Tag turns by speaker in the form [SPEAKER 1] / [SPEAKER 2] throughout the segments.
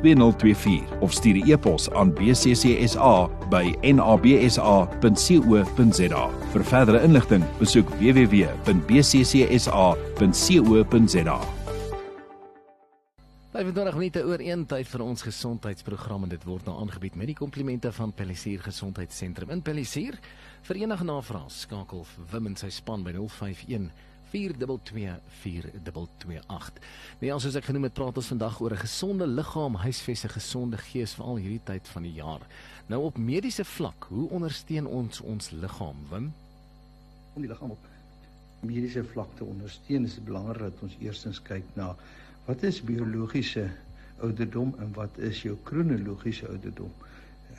[SPEAKER 1] 2024 of stuur 'n e-pos aan bccsa by nabsa.co.za. Vir verdere inligting, besoek www.bccsa.co.za.
[SPEAKER 2] 25 minute oor 1 tyd vir ons gesondheidsprogram en dit word nou aangebied met die komplimente van Pellisier Gesondheidssentrum in Pellisier. Vir enige navrae skakel Wim en sy span by 051 422428. Nee, ons soos ek genoem het, praat ons vandag oor 'n gesonde liggaam, huisves 'n gesonde gees veral hierdie tyd van die jaar. Nou op mediese vlak, hoe ondersteun ons ons liggaam, Wim?
[SPEAKER 3] Om die liggaam op mediese vlak te ondersteun, is dit belangrik dat ons eerstens kyk na wat is biologiese ouderdom en wat is jou kronologiese ouderdom.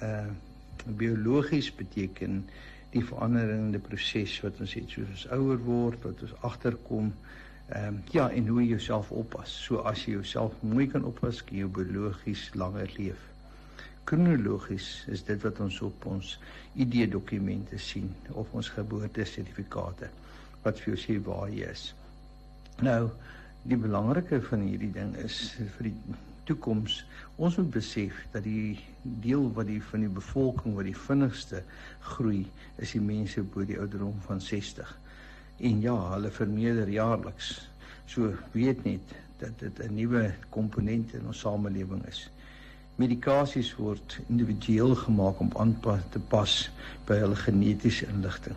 [SPEAKER 3] Uh biologies beteken die veranderende proses wat ons het soos ons ouer word, wat ons agterkom. Ehm um, ja, en hoe jy jouself oppas. So as jy jouself mooi kan oppas, kan jy biologies langer leef. Kronologies is dit wat ons op ons ID-dokumente sien of ons geboortesertifikate wat vir jou sê waar jy is. Nou, die belangrike van hierdie ding is vir die toekoms ons moet besef dat die deel wat die van die bevolking wat die vinnigste groei is die mense bo die ouderdom van 60. En ja, hulle vermeerder jaarliks. So weet net dat dit 'n nuwe komponent in ons samelewing is. Medikasies word individueel gemaak om aan te pas by hulle genetiese inligting.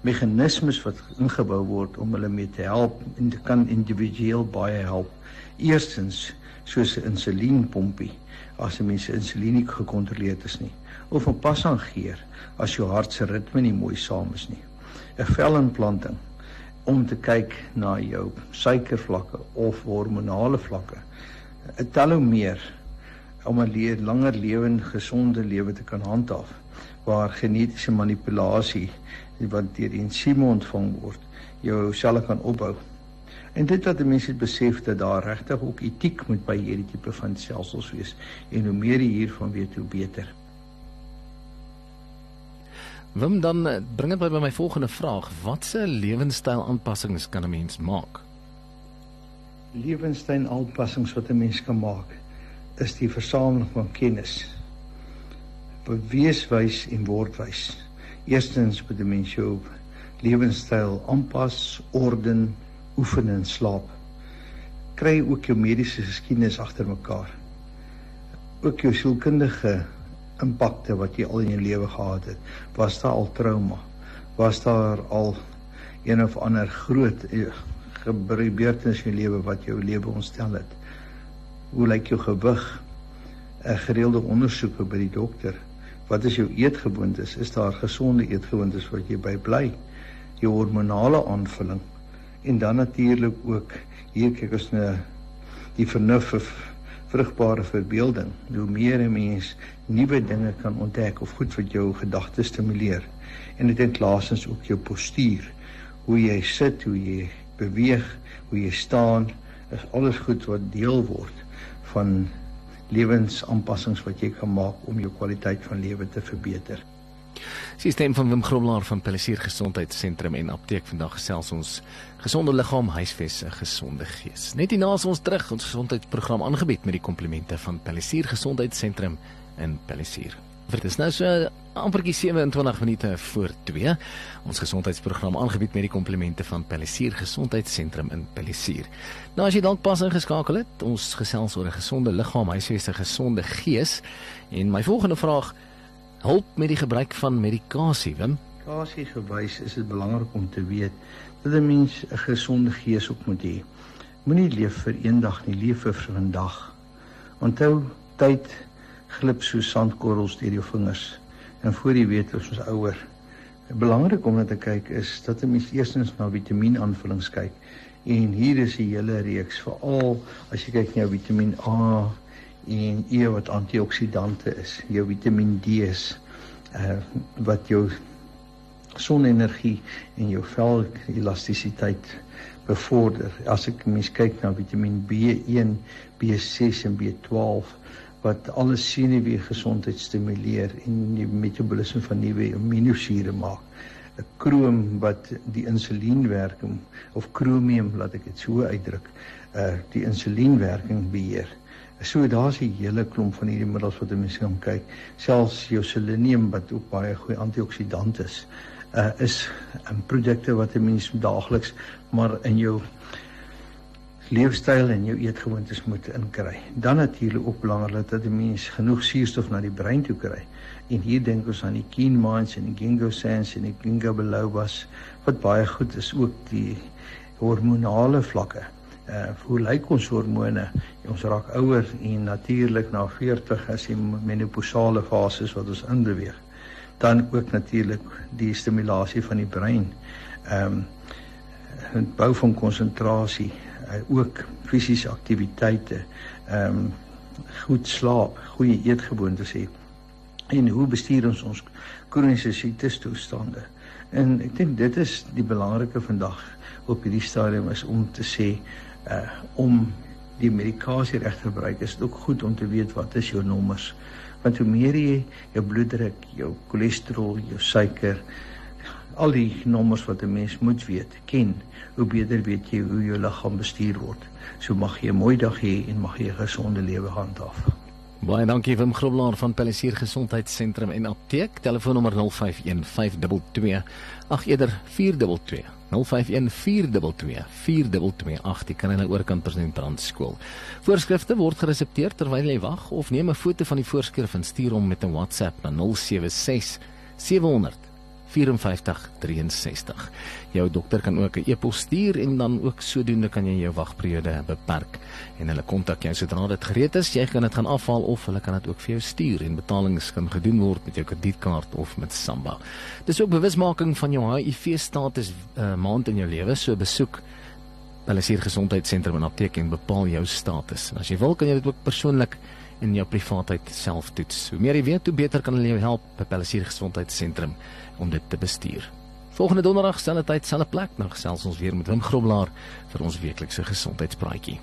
[SPEAKER 3] Meganismes wat ingebou word om hulle mee te help en dit kan individueel baie help. Eerstens soos 'n insulienpompie as 'n mens insulien nie gekontroleerd is nie. Of 'n passangeer as jou hart se ritme nie mooi saam is nie. 'n velimplanting om te kyk na jou suikervlakke of hormonale vlakke. 'n telomeer om 'n le langer lewend gesonde lewe te kan handhaaf waar genetiese manipulasie wat deur ensieme ontvang word jou selle kan opbou En dit wat mense besef dat daar regtig ook etiek moet by hierdie tipe van stelsels wees en hoe meer jy hiervan weet hoe beter.
[SPEAKER 2] Wim dan eh, bring dit by my volgende vraag, watse lewenstyl aanpassings kan 'n mens maak?
[SPEAKER 3] Lewenstyl aanpassings wat 'n mens kan maak is die versameling van kennis. Beweeswys en woordwys. Eerstens moet 'n mens jou lewenstyl aanpas, orden oefen en slaap. Kry ook jou mediese geskiedenis agter mekaar. Ook jou sielkundige impakte wat jy al in jou lewe gehad het. Was daar al trauma? Was daar al een of ander groot eh, gebeurtenis in jou lewe wat jou lewe ontstel het? Hoe lyk jou gewig? 'n Gereelde ondersoeke by die dokter. Wat is jou eetgewoontes? Is daar gesonde eetgewoontes wat jy by bly? Jou hormonale aanvulling en dan natuurlik ook hier kyk ons na die vernuf vir vrugbare verbeelding. Hoe meer 'n mens nuwe dinge kan ontdek of goed vir jou gedagtes stimuleer. En dit het laasens ook jou postuur. Hoe jy sit hoe jy beweeg hoe jy staan is alles goed wat deel word van lewensaanpassings wat jy kan maak om jou kwaliteit van lewe te verbeter
[SPEAKER 2] Sisteem van Wim Groblaar van Pellisier Gesondheidssentrum en Apteek vandag gesels ons gesonde liggaam huisves 'n gesonde gees. Net hierna is ons terug ons gesondheidsprogram aangebied met die komplimente van Pellisier Gesondheidssentrum in Pellisier. Dit is nou so amperkie 27 minute voor 2. Ons gesondheidsprogram aangebied met die komplimente van Pellisier Gesondheidssentrum in Pellisier. Nou as jy dalk pas ingeskakel het, ons gesels oor 'n gesonde liggaam, huisves 'n gesonde gees. En my volgende vraag hulp met die gebruik van medikasie, Wim?
[SPEAKER 3] Medikasie gewys is dit belangrik om te weet dat 'n mens 'n gesonde gees ook moet hê. Moenie leef vir eendag nie, leef vir vandag. Onthou, tyd glip so sandkorrels deur jou vingers en voor jy weet is ons ouer. Belangrik om te kyk is dat 'n mens eerstens na vitamienaanvullings kyk. En hier is 'n hele reeks veral as jy kyk na jou Vitamiin A, en E wat antioksidante is, jou Vitamiin D is uh wat jou sonenergie en jou vel elastisiteit bevorder. As ek mens kyk na Vitamiin B1, B6 en B12 wat alle senuweegesondheid stimuleer en die metabolisme van nuwe aminosure maak. 'n Krom wat die insulienwerking of kromium laat ek dit so uitdruk, uh die insulienwerking beheer. So daar's 'n hele klomp van hierdie middels wat mense kan kyk. Selfs jou selenium wat ook baie goeie antioksidant is, uh is 'n produkte wat 'n mens daagliks maar in jou leefstyl en jou eetgewoontes moet inkry. Dan natuurlik ook belangrik dat 'n mens genoeg suurstof na die brein toe kry. En hier dink ons aan die quinoa en die ginkgo sans en die ginkgo bilobas wat baie goed is ook die hormonale vlakke. Uh hoe lyk ons hormone? Ons raak ouer en natuurlik na 40 as die menopausale fases wat ons inbeweeg. Dan ook natuurlik die stimulasie van die brein. Ehm um, bou van konsentrasie, uh, ook fisiese aktiwiteite, ehm um, goed slaap, goeie eetgewoontes hê. En hoe bestuur ons ons kroniese siektes toestande? En ek dink dit is die belangrike vandag op hierdie stadium is om te sê uh om die medikasie reg te gebruik is dit ook goed om te weet wat is jou nommers want hoe meer jy jou bloeddruk, jou cholesterol, jou suiker al die nommers wat 'n mens moet weet, ken, hoe beter weet jy hoe jou liggaam bestuur word. So mag jy 'n mooi dag hê en mag jy 'n gesonde lewe handhaaf.
[SPEAKER 2] Baie dankie Wim Groblaar van Pellisier Gesondheidssentrum en Apteek. Telefoonnommer 051 522 ag eerder 422 051 422 4228 die kan hulle oorkant president brandskool. Voorskrifte word geresepteer terwyl jy wag of neem 'n foto van die voorskrif en stuur hom met 'n WhatsApp na 076 700 5463. Jou dokter kan ook 'n e-pos stuur en dan ook sodoende kan jy jou wagperiode beperk en hulle kontak jou sodra dit gereed is. Jy kan dit gaan afhaal of hulle kan dit ook vir jou stuur en betalings kan gedoen word met jou kredietkaart of met Samba. Dis ook bewusmaking van jou HIV status 'n uh, eh, maand in jou lewe, so besoek hulle sier gesondheidssentrum en apteek en bepaal jou status. En as jy wil kan jy dit ook persoonlik in jou privaatheid self toets. Hoe meer jy weet, hoe beter kan hulle jou help by Pellisier Gesondheidssentrum om dit te bestuur. Volgende donderdag selfde tyd, selfde plek, nou gesels ons weer met Wim Groblaar vir ons weeklikse gesondheidspraatjie.